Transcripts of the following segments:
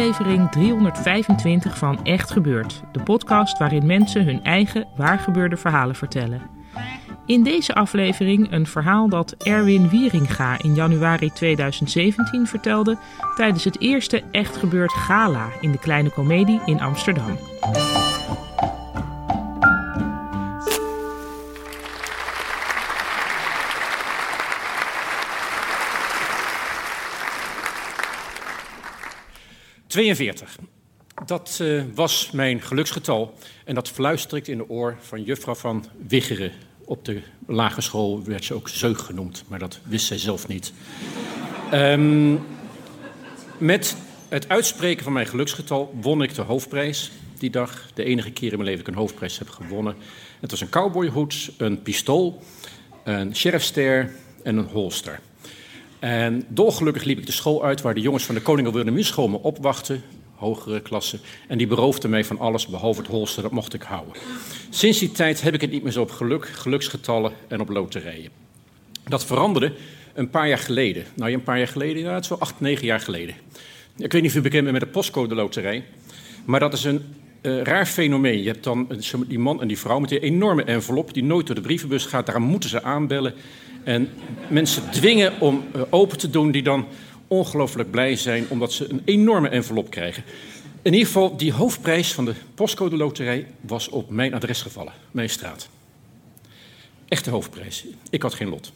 Aflevering 325 van Echt Gebeurd, de podcast waarin mensen hun eigen waargebeurde verhalen vertellen. In deze aflevering een verhaal dat Erwin Wieringa in januari 2017 vertelde tijdens het eerste Echt Gebeurd Gala in de Kleine Comedie in Amsterdam. 42. Dat uh, was mijn geluksgetal en dat fluister ik in de oor van juffrouw van Wiggeren. Op de lagere school werd ze ook zeug genoemd, maar dat wist zij zelf niet. Um, met het uitspreken van mijn geluksgetal won ik de hoofdprijs die dag. De enige keer in mijn leven ik een hoofdprijs heb gewonnen. Het was een cowboyhoed, een pistool, een sheriffster en een holster. En dolgelukkig liep ik de school uit waar de jongens van de Koning Wilhelmina School me opwachten, hogere klasse. En die beroofden mij van alles behalve het holster, dat mocht ik houden. Sinds die tijd heb ik het niet meer zo op geluk, geluksgetallen en op loterijen. Dat veranderde een paar jaar geleden. Nou, een paar jaar geleden, ja, het is wel acht, negen jaar geleden. Ik weet niet of u bekend bent met de postcode loterij. Maar dat is een uh, raar fenomeen. Je hebt dan die man en die vrouw met die enorme envelop die nooit door de brievenbus gaat. Daarom moeten ze aanbellen. En mensen dwingen om uh, open te doen die dan ongelooflijk blij zijn omdat ze een enorme envelop krijgen. In ieder geval, die hoofdprijs van de postcode loterij was op mijn adres gevallen, mijn straat. Echte hoofdprijs. Ik had geen lot.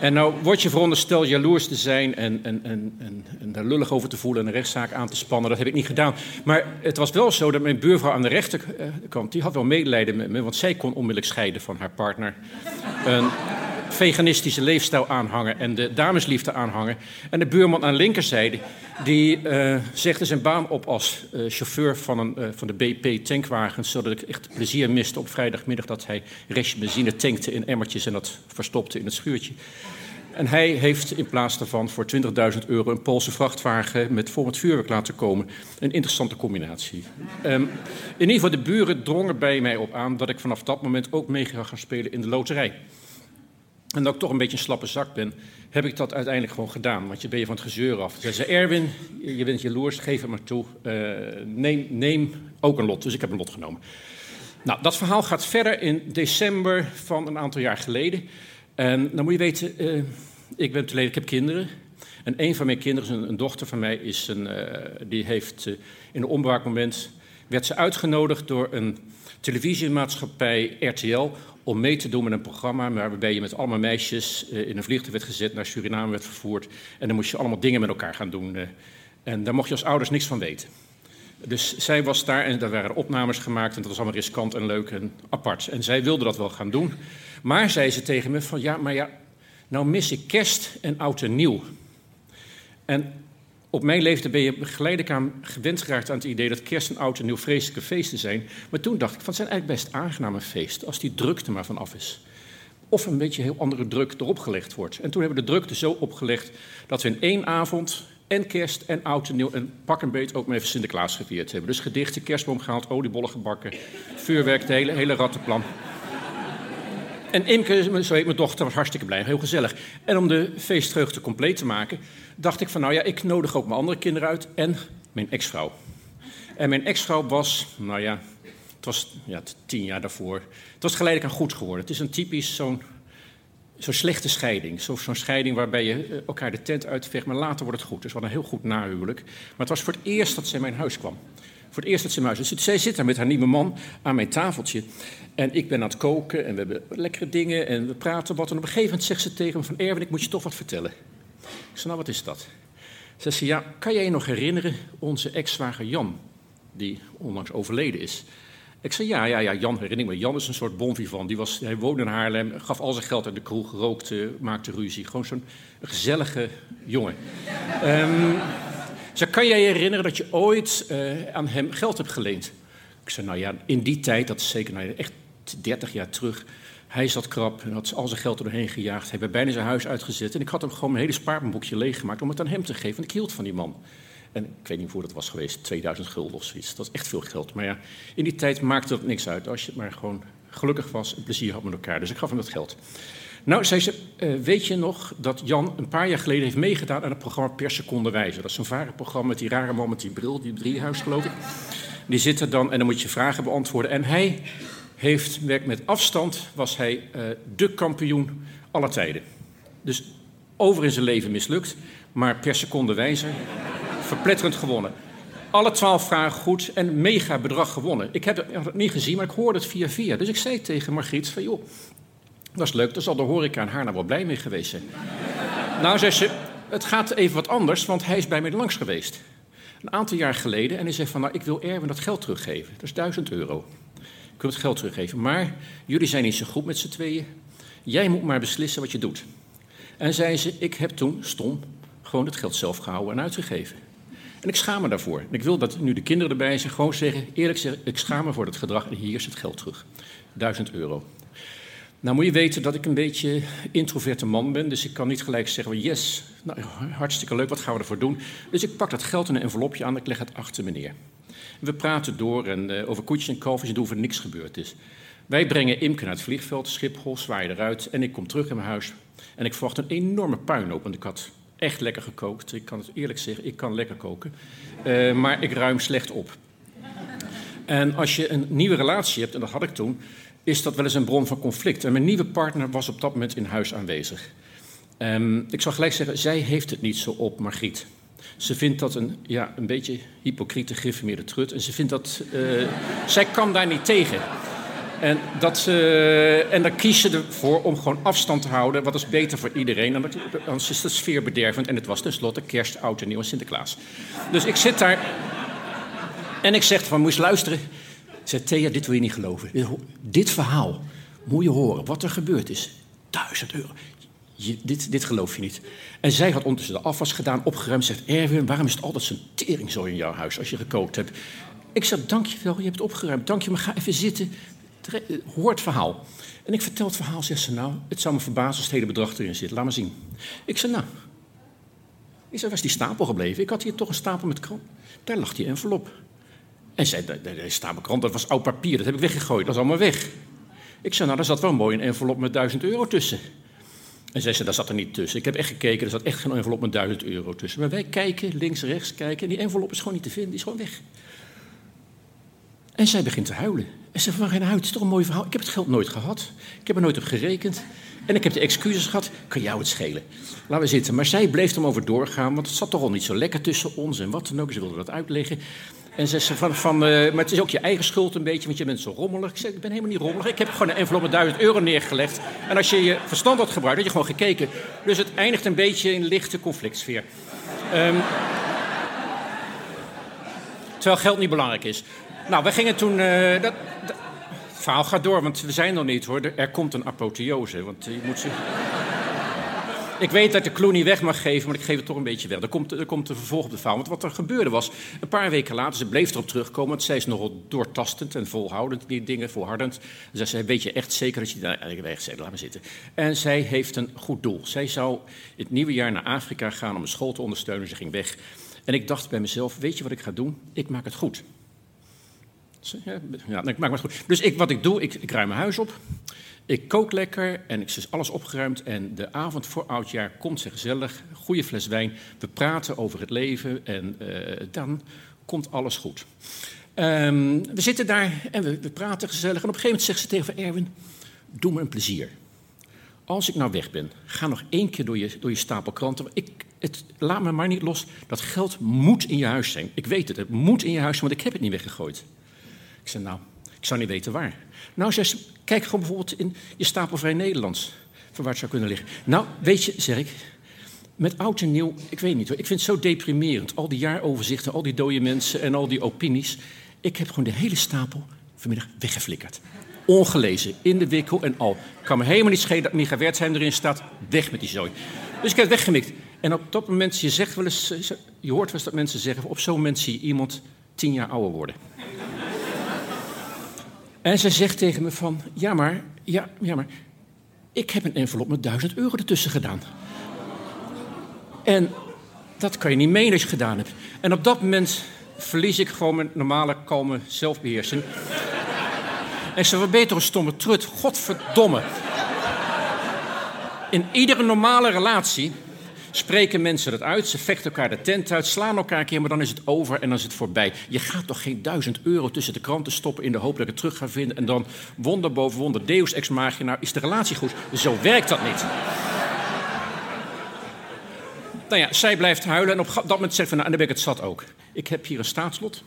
En nou word je verondersteld jaloers te zijn en, en, en, en, daar lullig over te voelen en een rechtszaak aan te spannen. Dat heb ik niet gedaan. Maar het was wel zo dat mijn buurvrouw aan de rechterkant, die had wel medelijden met me, want zij kon onmiddellijk scheiden van haar partner. Veganistische leefstijl aanhangen en de damesliefde aanhangen. En de buurman aan de linkerzijde, die uh, zijn baan op als uh, chauffeur van, een, uh, van de BP tankwagens, zodat ik echt plezier miste op vrijdagmiddag dat hij restje benzine tankte in emmertjes en dat verstopte in het schuurtje. En hij heeft in plaats daarvan voor 20.000 euro een Poolse vrachtwagen met vol met vuurwerk laten komen. Een interessante combinatie. Um, in ieder geval, de buren drongen bij mij op aan dat ik vanaf dat moment ook mee ga gaan spelen in de loterij. En dat ik toch een beetje een slappe zak ben, heb ik dat uiteindelijk gewoon gedaan. Want je ben je van het gezeur af. Ze zei, Erwin, je bent jaloers, geef het maar toe. Uh, neem, neem ook een lot. Dus ik heb een lot genomen. Nou, dat verhaal gaat verder in december van een aantal jaar geleden. En dan moet je weten, uh, ik ben te ik heb kinderen. En een van mijn kinderen, een, dochter van mij, is een, uh, die heeft in een onbraakmoment... werd ze uitgenodigd door een televisiemaatschappij RTL om mee te doen met een programma waarbij je met allemaal meisjes uh, in een vliegtuig werd gezet, naar Suriname werd vervoerd. En dan moest je allemaal dingen met elkaar gaan doen. Uh, en daar mocht je als ouders niks van weten. Dus zij was daar en daar waren opnames gemaakt en dat was allemaal riskant en leuk en apart. En zij wilde dat wel gaan doen. Maar zei ze tegen me van ja, maar ja, nou mis ik kerst en oud en nieuw. En op mijn leeftijd ben je geleidelijk aan gewend geraakt aan het idee dat kerst en oud en nieuw vreselijke feesten zijn. Maar toen dacht ik van het zijn eigenlijk best aangename feesten als die drukte maar vanaf is. Of een beetje heel andere druk erop gelegd wordt. En toen hebben we de drukte zo opgelegd dat we in één avond en kerst en oud en nieuw en pak een beet ook maar even Sinterklaas gevierd hebben. Dus gedichten, kerstboom gehaald, oliebollen gebakken, vuurwerk, de hele, hele rattenplan. En Imke, zo heet mijn dochter, was hartstikke blij, heel gezellig. En om de feestvreugde compleet te maken, dacht ik van nou ja, ik nodig ook mijn andere kinderen uit en mijn ex-vrouw. En mijn ex-vrouw was, nou ja, het was ja, tien jaar daarvoor. Het was geleidelijk aan goed geworden. Het is een typisch zo'n zo'n slechte scheiding. Zo'n scheiding waarbij je eh, elkaar de tent uitvecht, maar later wordt het goed. Dus we hadden een heel goed nahuwelijk. Maar het was voor het eerst dat zij in mijn huis kwam. Voor het eerst dat ze huis Dus zij zit daar met haar nieuwe man aan mijn tafeltje. En ik ben aan het koken en we hebben lekkere dingen en we praten wat. En op een gegeven moment zegt ze tegen me van... Erwin, ik moet je toch wat vertellen. Ik zei, nou, wat is dat? Ze zei, ja, kan jij je nog herinneren onze ex-zwager Jan, die onlangs overleden is? Ik zei, ja, ja, ja, Jan herinner me. Jan is een soort bon vivant. Die was, hij woonde in Haarlem, gaf al zijn geld aan de kroeg, rookte, maakte ruzie. Gewoon zo'n gezellige jongen. um, ze kan jij je herinneren dat je ooit uh, aan hem geld hebt geleend? Ik zei, nou ja, in die tijd, dat is zeker nou, echt 30 jaar terug... Hij zat krap en had al zijn geld erheen gejaagd. Hij heeft bijna zijn huis uitgezet. En ik had hem gewoon mijn hele spaarboekje leeggemaakt om het aan hem te geven. Want ik hield van die man. En ik weet niet hoe dat was geweest, 2000 gulden of zoiets. Dat is echt veel geld. Maar ja, in die tijd maakte dat niks uit. Als je maar gewoon gelukkig was en plezier had met elkaar. Dus ik gaf hem dat geld. Nou, zei ze, uh, weet je nog dat Jan een paar jaar geleden heeft meegedaan aan het programma Per Seconde Wijze? Dat is zo'n programma met die rare man met die bril, die driehuis geloof ik. Die zit er dan en dan moet je vragen beantwoorden. En hij heeft, met afstand was hij uh, de kampioen aller tijden. Dus over in zijn leven mislukt, maar per seconde wijzer verpletterend gewonnen. Alle twaalf vragen goed en mega bedrag gewonnen. Ik heb het niet gezien, maar ik hoorde het via via. Dus ik zei tegen Margriet van, joh, dat is leuk, daar zal de horeca in Haarlem wel blij mee geweest zijn. nou, zei ze, het gaat even wat anders, want hij is bij mij langs geweest. Een aantal jaar geleden en hij zei van, nou, ik wil Erwin dat geld teruggeven. Dat is duizend euro. Ik wil het geld teruggeven, maar jullie zijn niet zo goed met z'n tweeën. Jij moet maar beslissen wat je doet. En zei ze, ik heb toen, stom, gewoon het geld zelf gehouden en uitgegeven. En ik schaam me daarvoor. En ik wil dat nu de kinderen erbij zijn, gewoon zeggen, eerlijk zeggen, ik schaam me voor dat gedrag en hier is het geld terug. Duizend euro. Nou moet je weten dat ik een beetje introverte man ben, dus ik kan niet gelijk zeggen, yes, nou, hartstikke leuk, wat gaan we ervoor doen? Dus ik pak dat geld in een envelopje aan en ik leg het achter meneer. We praten door en uh, over koetjes en kalfjes en er niks gebeurd is. Wij brengen Imke naar het vliegveld, Schiphol, zwaaien eruit en ik kom terug in mijn huis. En ik verwacht een enorme puinhoop, want ik had echt lekker gekookt. Ik kan het eerlijk zeggen, ik kan lekker koken. Uh, maar ik ruim slecht op. En als je een nieuwe relatie hebt, en dat had ik toen, is dat wel eens een bron van conflict. En mijn nieuwe partner was op dat moment in huis aanwezig. Um, ik zal gelijk zeggen, zij heeft het niet zo op Margriet. Ze vindt dat een, ja, een beetje hypocriete geïnformeerde trut. En ze vindt dat. Uh, zij kan daar niet tegen. En, dat, uh, en dan kies ze ervoor om gewoon afstand te houden. Wat is beter voor iedereen. En anders is de sfeer bedervend. En het was tenslotte kerst, oud en nieuw en Sinterklaas. Dus ik zit daar. En ik zeg van, moest luisteren. Zeg, Thea, dit wil je niet geloven. Dit verhaal moet je horen. Wat er gebeurd is. Duizend euro. Je, dit, dit geloof je niet. En zij had ondertussen de afwas gedaan, opgeruimd. Zegt, Erwin, waarom is het altijd zo'n tering zo in jouw huis als je gekookt hebt? Ik zeg, dankjewel, je hebt het opgeruimd. Dank je, maar ga even zitten. Hoor het verhaal. En ik vertel het verhaal, zegt ze, nou, het zou me verbazen als het hele bedrag erin zit. Laat maar zien. Ik zeg, nou. Ik zeg, waar is die stapel gebleven? Ik had hier toch een stapel met krant. Daar lag die envelop. En zei, de stapel krant, dat was oud papier, dat heb ik weggegooid, dat is allemaal weg. Ik zei, nou, daar zat wel mooi een envelop met duizend euro tussen. En zei ze, daar zat er niet tussen. Ik heb echt gekeken, er zat echt geen envelop met 1000 euro tussen. Maar wij kijken, links, rechts kijken, en die envelop is gewoon niet te vinden, die is gewoon weg. En zij begint te huilen. En ze van geen huid, het is toch een mooi verhaal. Ik heb het geld nooit gehad. Ik heb er nooit op gerekend. En ik heb de excuses gehad, kan jou het schelen. Laten we zitten. Maar zij bleef er over doorgaan, want het zat toch al niet zo lekker tussen ons en wat dan ook. Ze wilde dat uitleggen. En ze van, van uh, maar het is ook je eigen schuld een beetje, want je bent zo rommelig. Ik zei, ik ben helemaal niet rommelig. Ik heb gewoon een envelop met 1000 euro neergelegd. En als je je verstand had gebruikt, had je gewoon gekeken. Dus het eindigt een beetje in lichte conflictsfeer. Um, terwijl geld niet belangrijk is. Nou, we gingen toen... Uh, dat, het verhaal gaat door, want we zijn nog niet hoor. Er komt een apotheose, want je moet ze... Ik weet dat ik de clue niet weg mag geven, maar ik geef het toch een beetje weg. Er komt, er komt een vervolg op de verhaal. Want wat er gebeurde was, een paar weken later, ze bleef erop terugkomen. Want zij is nogal doortastend en volhoudend, die dingen, volhardend. Zij zei, weet je echt zeker dat je daar eigenlijk weg zei, laat maar zitten. En zij heeft een goed doel. Zij zou het nieuwe jaar naar Afrika gaan om een school te ondersteunen. Ze ging weg. En ik dacht bij mezelf, weet je wat ik ga doen? Ik maak het goed. Ja, ik maak het goed. Dus ik, wat ik doe, ik, ik ruim mijn huis op. Ik kook lekker en ik is alles opgeruimd. En de avond voor oudjaar komt ze gezellig, goede fles wijn. We praten over het leven en uh, dan komt alles goed. Um, we zitten daar en we, we, praten gezellig. En op een gegeven moment zegt ze tegen Erwin: Doe me een plezier. Als ik nou weg ben, ga nog één keer door je, door je stapel kranten. Ik, het, laat me maar niet los. Dat geld moet in je huis zijn. Ik weet het, het moet in je huis zijn, want ik heb het niet weggegooid. Ik zei: Nou, ik zou niet weten waar. Nou, ze, kijk gewoon bijvoorbeeld in je stapel Vrij Nederlands. Van waar het zou kunnen liggen. Nou, weet je, zeg ik. met oud en nieuw, ik weet niet hoor. Ik vind het zo deprimerend. Al die jaaroverzichten, al die dode mensen en al die opinies. Ik heb gewoon de hele stapel vanmiddag weggeflikkerd. Ongelezen, in de wikkel en al. Kan me helemaal niet schelen dat Micha Wertheim erin staat. Weg met die zooi. Dus ik heb het weggemikt. En op dat moment, je zegt wel eens, je hoort wel eens dat mensen zeggen... op zo'n moment zie je iemand tien jaar ouder worden. En ze zegt tegen me van, ja maar, ja, ja maar... ik heb een envelop met duizend euro ertussen gedaan. En dat kan je niet menen als je gedaan hebt. En op dat moment verlies ik gewoon mijn normale, kalme zelfbeheersing. en ze wat beter een stomme trut. Godverdomme. In iedere normale relatie spreken mensen dat uit. Ze vechten elkaar de tent uit, slaan elkaar een keer, maar dan is het over en dan is het voorbij. Je gaat toch geen duizend euro tussen de kranten stoppen in de hoop dat ik het terug ga vinden. En dan wonder boven wonder, deus ex machina, is de relatie goed. Zo werkt dat niet. Nou zij blijft huilen en op dat moment zegt van, nou, en dan ben ik het zat ook. Ik heb hier een staatslot.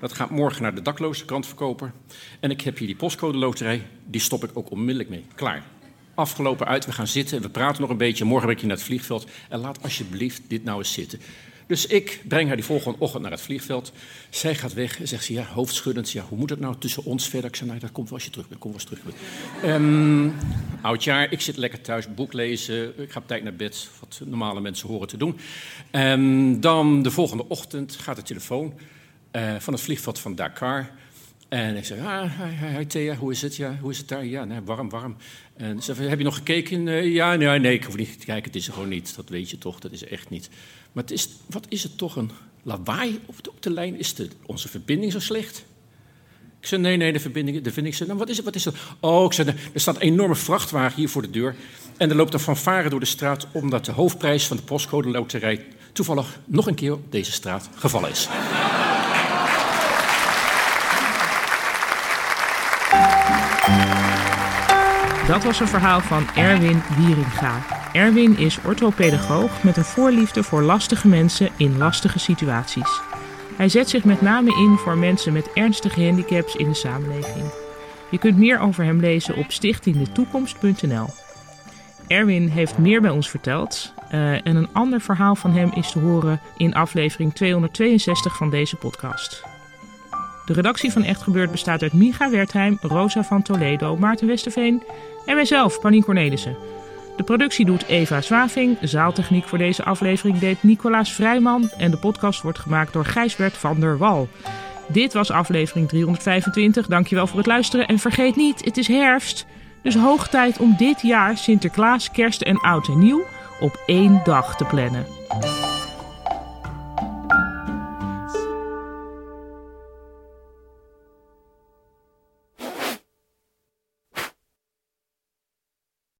Dat gaat morgen naar de dakloze krantverkoper. En ik heb hier die postcode loterij. Die stop ik ook onmiddellijk mee. Klaar. Afgelopen uit, we gaan zitten, we praten nog een beetje. Morgen ben ik hier naar het vliegveld. En laat alsjeblieft dit nou eens zitten. Dus ik breng haar die volgende ochtend naar het vliegveld. Zij gaat weg en zegt ze, ja, hoofdschuddend, ja, hoe moet het nou tussen ons verder? Ik zeg, nou, dat komt wel als je terug bent, kom wel eens terug. Um, oudjaar, ik zit lekker thuis, boek lezen, ik ga op tijd naar bed, wat normale mensen horen te doen. Um, dan de volgende ochtend gaat de telefoon uh, van het vliegveld van Dakar. En ik zeg, ah, hi, hi, Thea, hoe is het? Ja, hoe is het daar? Ja, nee, warm, warm. En ze heb je nog gekeken? Ja, nee, nee, ik hoef niet te kijken, het is er gewoon niet. Dat weet je toch, dat is echt niet. Maar het is, wat is het toch een lawaai op de, op de lijn? Is de, onze verbinding zo slecht? Ik zei, nee, nee, de verbinding, de vind ik ze. Nou, wat is het, wat is het? Oh, ik zei, er staat een enorme vrachtwagen hier voor de deur. En er loopt een fanfare door de straat, omdat de hoofdprijs van de postcode loterij toevallig nog een keer op deze straat gevallen is. Dat was een verhaal van Erwin Wieringa. Erwin is orthopedagoog met een voorliefde voor lastige mensen in lastige situaties. Hij zet zich met name in voor mensen met ernstige handicaps in de samenleving. Je kunt meer over hem lezen op stichtingdetoekomst.nl. Erwin heeft meer bij ons verteld uh, en een ander verhaal van hem is te horen in aflevering 262 van deze podcast. De redactie van Echt Gebeurd bestaat uit Micha Wertheim, Rosa van Toledo, Maarten Westerveen en mijzelf, Panien Cornelissen. De productie doet Eva Zwaving, zaaltechniek voor deze aflevering deed Nicolaas Vrijman en de podcast wordt gemaakt door Gijsbert van der Wal. Dit was aflevering 325, dankjewel voor het luisteren en vergeet niet, het is herfst. Dus hoog tijd om dit jaar Sinterklaas, Kerst en Oud en Nieuw op één dag te plannen.